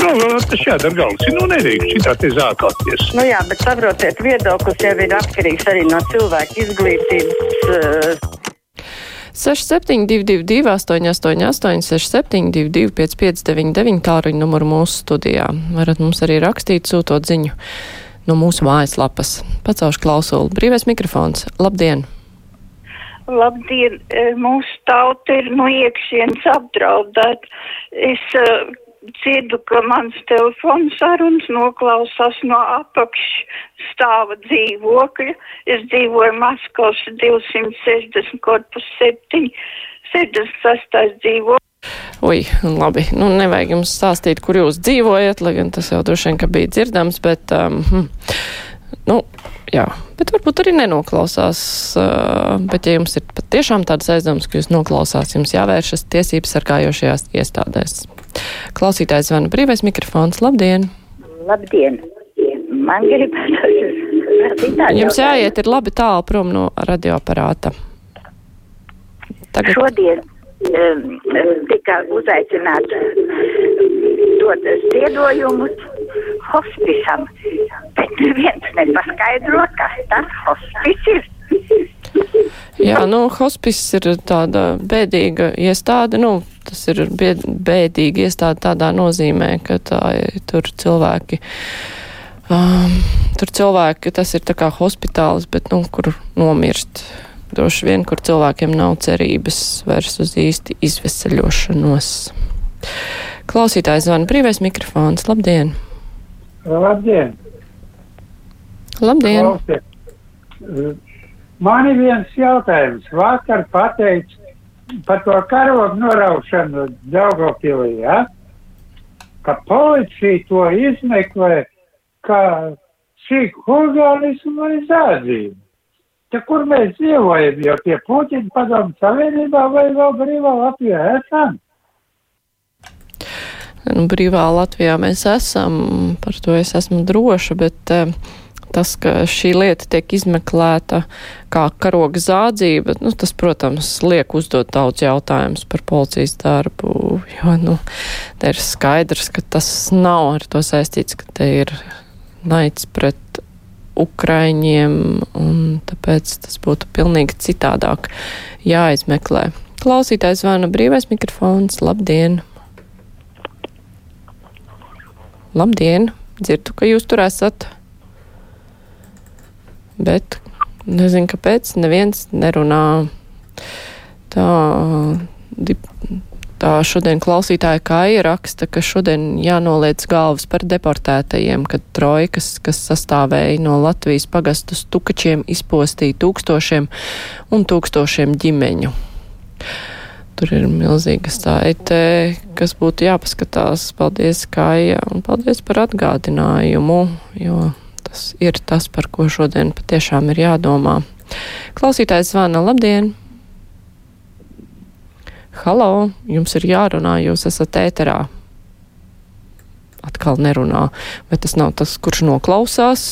nu, galvā tas jādara galvas. Nu, nedrīkst šitā te zākāties. Nu jā, bet saprotiet, viedoklis jau ir atkarīgs arī no cilvēka izglītības. Uh... 6722, 888, 672, 559, tāruņa numuru mūsu studijā. Varat mums arī rakstīt, sūtot ziņu no mūsu mājaslapas. Pacaušu klausulu. Brīvais mikrofons. Labdien! Labdien! E, mūsu tauta ir no iekšienes apdraudēta. Es uh, dzirdu, ka mans telefons sarunas noklausās no apakšstāva dzīvokļa. Es dzīvoju Maskavas 260 korpus 7, 76 dzīvokļa. Ui, labi, nu nevajag jums stāstīt, kur jūs dzīvojat, lai gan tas jau droši vien, ka bija dzirdams, bet, um, hm, nu, jā, bet varbūt arī nenoklausās, uh, bet ja jums ir patiešām tāds aizdoms, ka jūs noklausās, jums jāvēršas tiesības sargājošajās iestādēs. Klausītājs zvana brīvais mikrofons. Labdien! Labdien! Man gribētu. Jums jāiet ir labi tālu prom no radioaparāta. Tagad... Šodien um, tika uzaicināts dot ziedojumus hospisam, bet neviens nepaskaidro, kas tas hospis ir. Jā, nu, hospis ir tāda bēdīga iestāde, nu, tas ir bēdīgi iestāde tādā nozīmē, ka tā, tur cilvēki. Um, tur cilvēki, tas ir tā kā hospitāls, bet, nu, kur nomirst. Droši vien, kur cilvēkiem nav cerības vairs uz īsti izveseļošanos. Klausītājs zvana brīvais mikrofons. Labdien! Labdien! Labdien! Klausiet. Man ir viens jautājums. Vakar pateicu, par to karogu noraušanu Daugavpilī, ja? ka policija to izmeklē kā šī huligānismu vai zādzību. Te, kur mēs dzīvojam, jau pie Puķina padomu savienībā vai vēl brīvā Latvijā esam? Nu, brīvā Latvijā mēs esam, par to es esmu droša, bet uh, tas, ka šī lieta tiek izmeklēta kā karoga zādzība, nu, tas, protams, liek uzdot daudz jautājumus par policijas darbu, jo, nu, te ir skaidrs, ka tas nav ar to saistīts, ka te ir naids pret Ukraiņiem, un tāpēc tas būtu pilnīgi citādāk jāizmeklē. Klausītājs zvana brīvais mikrofons. Labdien! Labdien! Dzirdu, ka jūs tur esat bet nezinu, kāpēc neviens nerunā. Tā, tā šodien klausītāja Kāja raksta, ka šodien jānoliec galvas par deportētajiem, kad trojkas, kas sastāvēja no Latvijas pagastu stukačiem, izpostīja tūkstošiem un tūkstošiem ģimeņu. Tur ir milzīga saite, kas būtu jāpaskatās. Paldies, Kāja, un paldies par atgādinājumu, jo tas ir tas, par ko šodien patiešām ir jādomā. Klausītājs zvana, labdien! Halo, jums ir jārunā, jūs esat ēterā. Atkal nerunā, bet tas nav tas, kurš noklausās.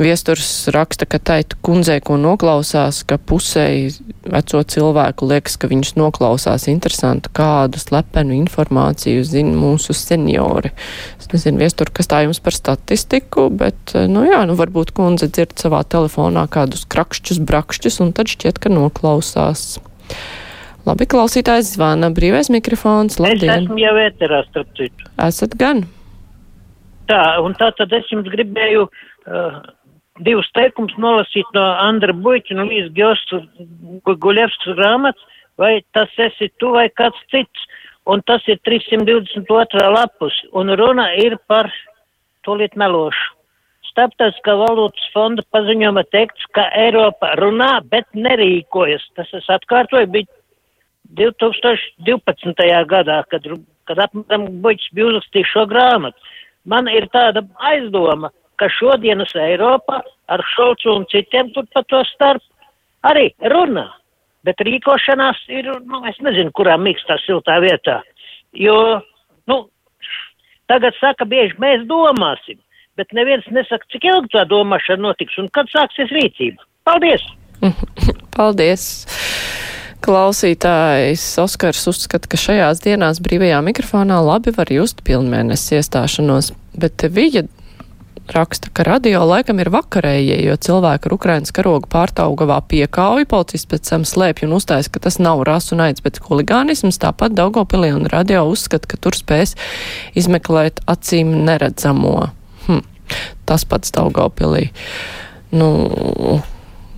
Viesturs raksta, ka tai kundzei, ko noklausās, ka pusēji veco cilvēku liekas, ka viņus noklausās interesanti, kādu slepenu informāciju zina mūsu seniori. Es nezinu, viestur, kas tā jums par statistiku, bet, nu jā, nu varbūt kundze dzird savā telefonā kādus krakšķus, brakšķus, un tad šķiet, ka noklausās. Labi, klausītājs zvana, brīvais mikrofons, labdien. Es esmu jau ēterā, starp citu. Esat gan. Tā, un tā tad es jums gribēju uh, divus teikumus nolasīt no Andra Buļķa un Līs Gjostu Guļevskas grāmatas, vai tas esi tu vai kāds cits. Un tas ir 322. lapus, un runa ir par tūlīt melošu. Starptautiskā valūtas fonda paziņojuma teikts, ka Eiropa runā, bet nerīkojas. Tas es atkārtoju, bija 2012. gadā, kad, kad apmēram Buļķis bija uzrakstījis šo grāmatu. Man ir tāda aizdoma, ka šodienas Eiropa ar Šolcu un citiem tur pa to starp arī runā. Bet rīkošanās ir, nu, es nezinu, kurā mīkstā siltā vietā. Jo, nu, tagad saka bieži, mēs domāsim, bet neviens nesaka, cik ilgi tā domāšana notiks un kad sāksies rīcība. Paldies! Paldies! Klausītājs Oskars uzskata, ka šajās dienās brīvajā mikrofonā labi var just pilnmēnesis iestāšanos, bet viņa raksta, ka radio laikam ir vakarējie, jo cilvēki ar Ukrainas karogu pārtaugavā piekauja, policists pēc tam slēpj un uzstājas, ka tas nav rasu naids, bet huligānisms. Tāpat Daugopilī un radio uzskata, ka tur spēs izmeklēt acīm neredzamo. Hm. Tas pats Daugopilī. Nu,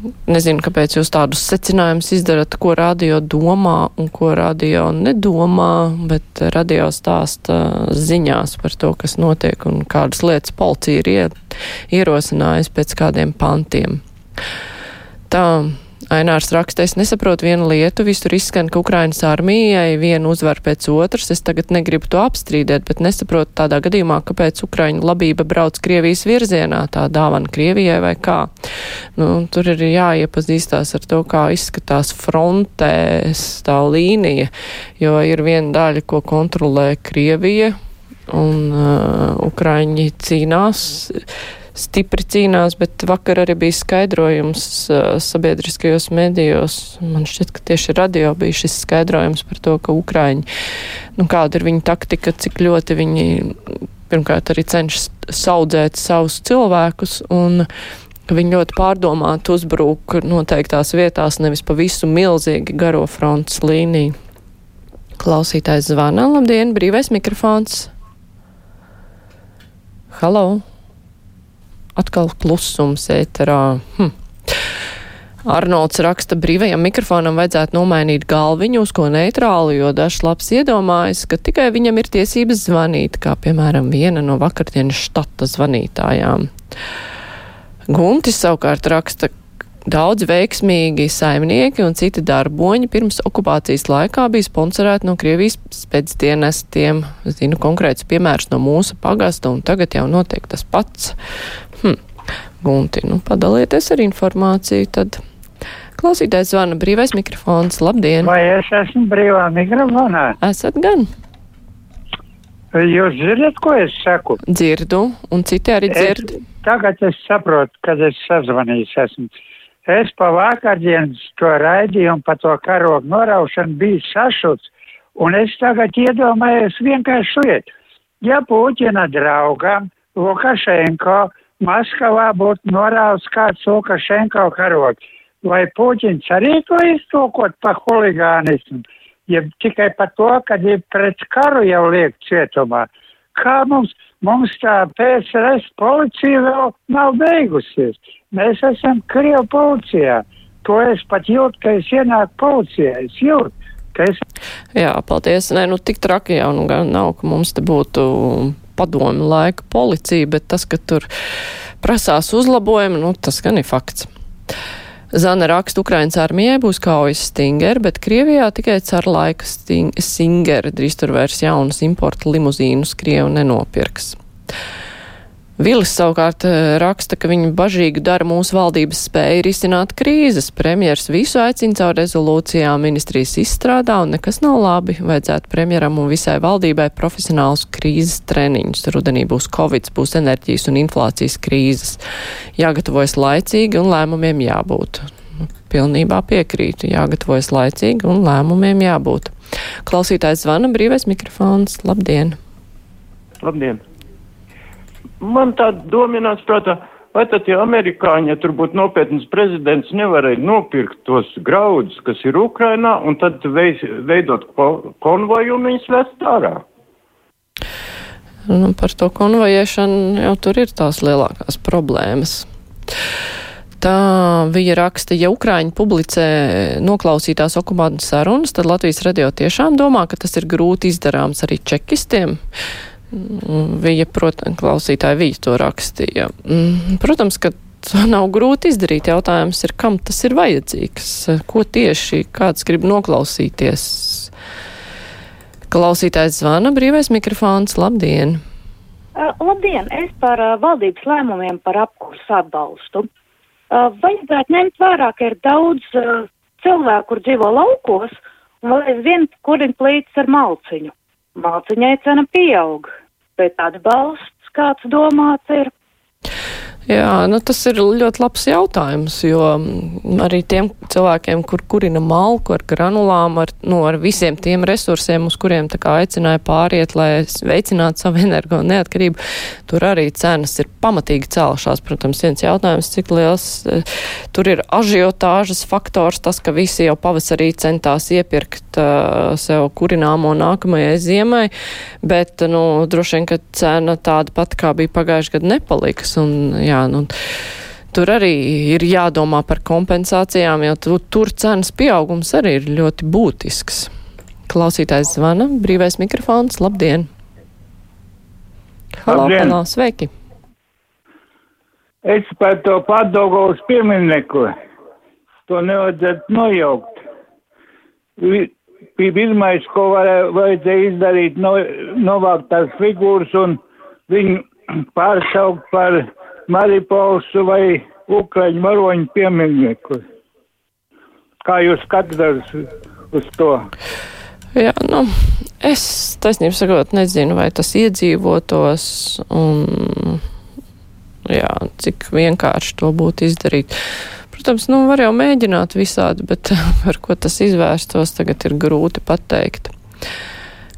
Nezinu, kāpēc jūs tādus secinājumus izdarat, ko radio domā un ko radio nedomā, bet radio stāsta ziņās par to, kas notiek un kādas lietas policija ir ierosinājusi pēc kādiem pantiem. Tā Ainārs raksta, es nesaprotu vienu lietu, visur izskan, ka Ukrainas armijai vienu uzvar pēc otras, es tagad negribu to apstrīdēt, bet nesaprotu tādā gadījumā, kāpēc Ukraiņu labība brauc Krievijas virzienā, tā dāvana Krievijai vai kā. Nu, tur ir jāiepazīstās ar to, kā izskatās frontēs tā līnija, jo ir viena daļa, ko kontrolē Krievija, un uh, Ukraiņi cīnās stipri cīnās, bet vakar arī bija skaidrojums uh, sabiedriskajos medijos. Man šķiet, ka tieši radio bija šis skaidrojums par to, ka Ukraiņi, nu kāda ir viņa taktika, cik ļoti viņi pirmkārt arī cenšas saudzēt savus cilvēkus un viņi ļoti pārdomāt uzbruk noteiktās vietās, nevis pa visu milzīgi garo frontes līniju. Klausītājs zvana, labdien, brīvais mikrofons. Halo! Atkal klusums ēterā. Hm. Arnolds raksta, brīvajam mikrofonam vajadzētu nomainīt galviņu uz ko neitrālu, jo dažs labs iedomājas, ka tikai viņam ir tiesības zvanīt, kā piemēram viena no vakardienas štata zvanītājām. Guntis savukārt raksta, Daudz veiksmīgi saimnieki un citi darboņi pirms okupācijas laikā bija sponsorēti no Krievijas spēcdienestiem. Zinu konkrēts piemērs no mūsu pagasta, un tagad jau notiek tas pats. Hm. Gunti, nu padalieties ar informāciju tad. Klausītājs zvana brīvais mikrofons. Labdien! Vai es esmu brīvā mikrofonā? Esat gan. Jūs dzirdat, ko es saku? Dzirdu, un citi arī dzird. Es, tagad es saprotu, kad es sazvanījis esmu. Es pa vakardienas to raidījumu, pa to karogu noraušanu biju sašuts, un es tagad iedomājos vienkārši lietu. Ja Puķina draugam Lukašenko Maskavā būtu norauts kāds Lukašenko karogs, vai Puķins arī to iztulkot pa huligānismu, ja tikai par to, ka ir pret karu jau liek cietumā. Kā mums, mums tā PSRS policija vēl nav beigusies. Mēs esam Krievu policijā. To es pat jūtu, ka es ienāku policijā. Es jūtu. Es... Jā, paldies. Nē, nu tik traki jau nu gan nav, ka mums te būtu padomu laika policija, bet tas, ka tur prasās uzlabojumi, nu tas gan ir fakts. Zana raksta, Ukrainas armijai būs kaujas stingeri, bet Krievijā tikai car laika stingeri. Drīz tur vairs jaunas importa limuzīnus Krievu nenopirks. Vilis savukārt eh, raksta, ka viņa bažīgi dara mūsu valdības spēju risināt krīzes. Premjers visu aicina caur rezolūcijām, ministrijas izstrādā un nekas nav labi. Vajadzētu premjeram un visai valdībai profesionālus krīzes treniņus. Rudenī būs covid, būs enerģijas un inflācijas krīzes. Jāgatavojas laicīgi un lēmumiem jābūt. Pilnībā piekrītu. Jāgatavojas laicīgi un lēmumiem jābūt. Klausītājs zvana brīvais mikrofons. Labdien! Labdien! Man tā dominās prātā, vai tad, ja amerikāņi, ja tur būtu nopietnas prezidents, nevarēja nopirkt tos graudus, kas ir Ukrainā, un tad veidot konvoju un viņus vest ārā? Nu, par to konvojēšanu jau tur ir tās lielākās problēmas. Tā viņa raksta, ja Ukraiņi publicē noklausītās okupantu sarunas, tad Latvijas radio tiešām domā, ka tas ir grūti izdarāms arī čekistiem. Viņa, protams, klausītāji, viņa to rakstīja. Mm, protams, ka to nav grūti izdarīt. Jautājums ir, kam tas ir vajadzīgs? Ko tieši kāds grib noklausīties? Klausītājs zvana, brīvais mikrofons, labdien! Uh, labdien! Es par uh, valdības lēmumiem par apkursu atbalstu. Uh, vajadzētu ņemt vērā, ka ir daudz uh, cilvēku, kur dzīvo laukos, un vēl aizvien kurina plīts ar malciņu. Malciņai cena pieaug bet atbalsts kāds domāts ir? Jā, nu tas ir ļoti labs jautājums, jo arī tiem cilvēkiem, kur kurina malku ar granulām, ar, nu, ar visiem tiem resursiem, uz kuriem tā kā aicināja pāriet, lai veicinātu savu energo neatkarību, tur arī cenas ir pamatīgi cēlušās. Protams, viens jautājums, cik liels eh, tur ir ažiotāžas faktors, tas, ka visi jau pavasarī centās iepirkt uh, sev kurināmo nākamajai ziemai, bet, nu, droši vien, ka cena tāda pat kā bija pagājuši gadu nepaliks. Un, jā, jā, nu, tur arī ir jādomā par kompensācijām, jo tu, tur cenas pieaugums arī ir ļoti būtisks. Klausītājs zvana, brīvais mikrofons, labdien! Halo, labdien. halo, sveiki! Es par to pārdaugaus pieminieku. To nevajadzētu nojaukt. Pirmais, ko varē, vajadzēja izdarīt, no, novākt tās figūras un viņu pārsaukt par Maripolsu vai Ukraiņu varoņu pieminekli. Kā jūs skatāties uz to? Jā, nu, es taisnību sakot nezinu, vai tas iedzīvotos un jā, cik vienkārši to būtu izdarīt. Protams, nu, var jau mēģināt visādi, bet par ko tas izvērstos, tagad ir grūti pateikt.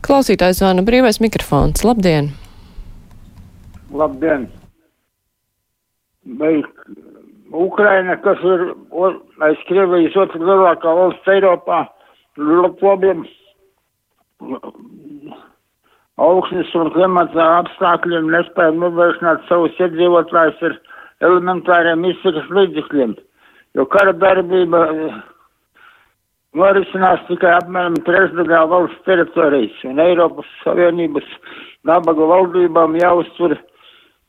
Klausītājs zvana brīvais mikrofons. Labdien! Labdien! Vai Ukraina, kas ir aiz Krievijas otra lielākā valsts Eiropā, lopobiem augsnes un klimata apstākļiem nespēja novēršanāt savus iedzīvotājus ar elementāriem izsakas līdzekļiem, jo kara darbība norisinās tikai apmēram trešdaļā valsts teritorijas, un Eiropas Savienības nabaga valdībām jāuztur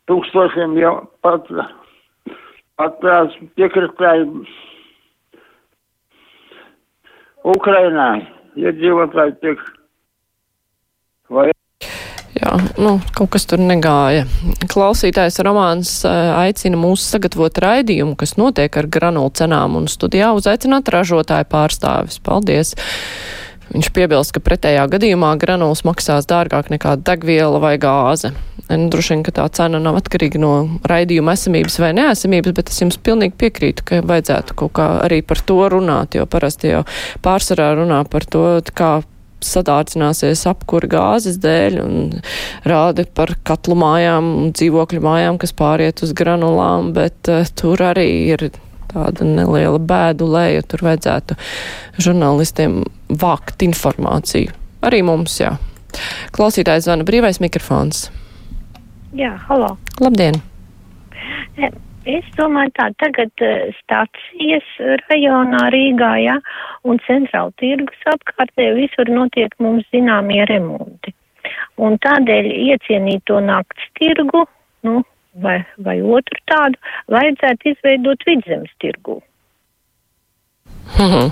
tūkstošiem jau pat atbrauc piekritāji Ukrainai, iedzīvotāji tiek vai. Jā, nu, kaut kas tur negāja. Klausītājs Romāns aicina mūs sagatavot raidījumu, kas notiek ar granulu cenām un studijā uzaicināt ražotāju pārstāvis. Paldies! Viņš piebilst, ka pretējā gadījumā granulas maksās dārgāk nekā degviela vai gāze. Nu, droši vien, ka tā cena nav atkarīga no raidījuma esamības vai neesamības, bet es jums pilnīgi piekrītu, ka vajadzētu kaut kā arī par to runāt, jo parasti jau pārsvarā runā par to, kā sadārcināsies apkura gāzes dēļ un rāda par katlu mājām un dzīvokļu mājām, kas pāriet uz granulām, bet uh, tur arī ir tāda neliela bēdu lēja, tur vajadzētu žurnālistiem vākt informāciju. Arī mums, jā. Klausītājs zvana brīvais mikrofons. Jā, halo. Labdien! E, es domāju, tā tagad uh, stācijas rajonā Rīgā, jā, un centrāla tirgus apkārtē visur notiek mums zināmie remonti. Un tādēļ iecienīto nakts tirgu, nu, vai, vai otru tādu, vajadzētu izveidot vidzemes tirgu. Mhm.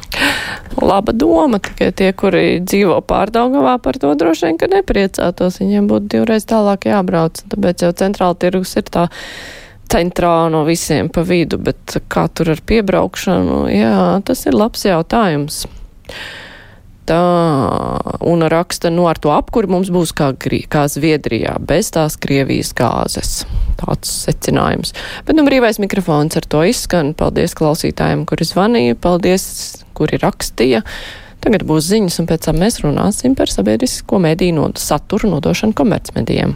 Laba doma, tikai tie, kuri dzīvo pārdaugavā, par to droši vien, ka nepriecātos. Viņiem būtu divreiz tālāk jābrauc. Tāpēc jau centrāla tirgus ir tā centrā no visiem pa vidu, bet kā tur ar piebraukšanu, jā, tas ir labs jautājums. Un raksta, nu ar to apkuri mums būs kā, kā Zviedrijā, bez tās Krievijas gāzes. Tāds secinājums. Bet nu brīvais mikrofons ar to izskan. Paldies klausītājiem, kuri zvanīja, paldies, kuri rakstīja. Tagad būs ziņas, un pēc tam mēs runāsim par sabiedrisko mediju no saturu nodošanu komercmedijiem.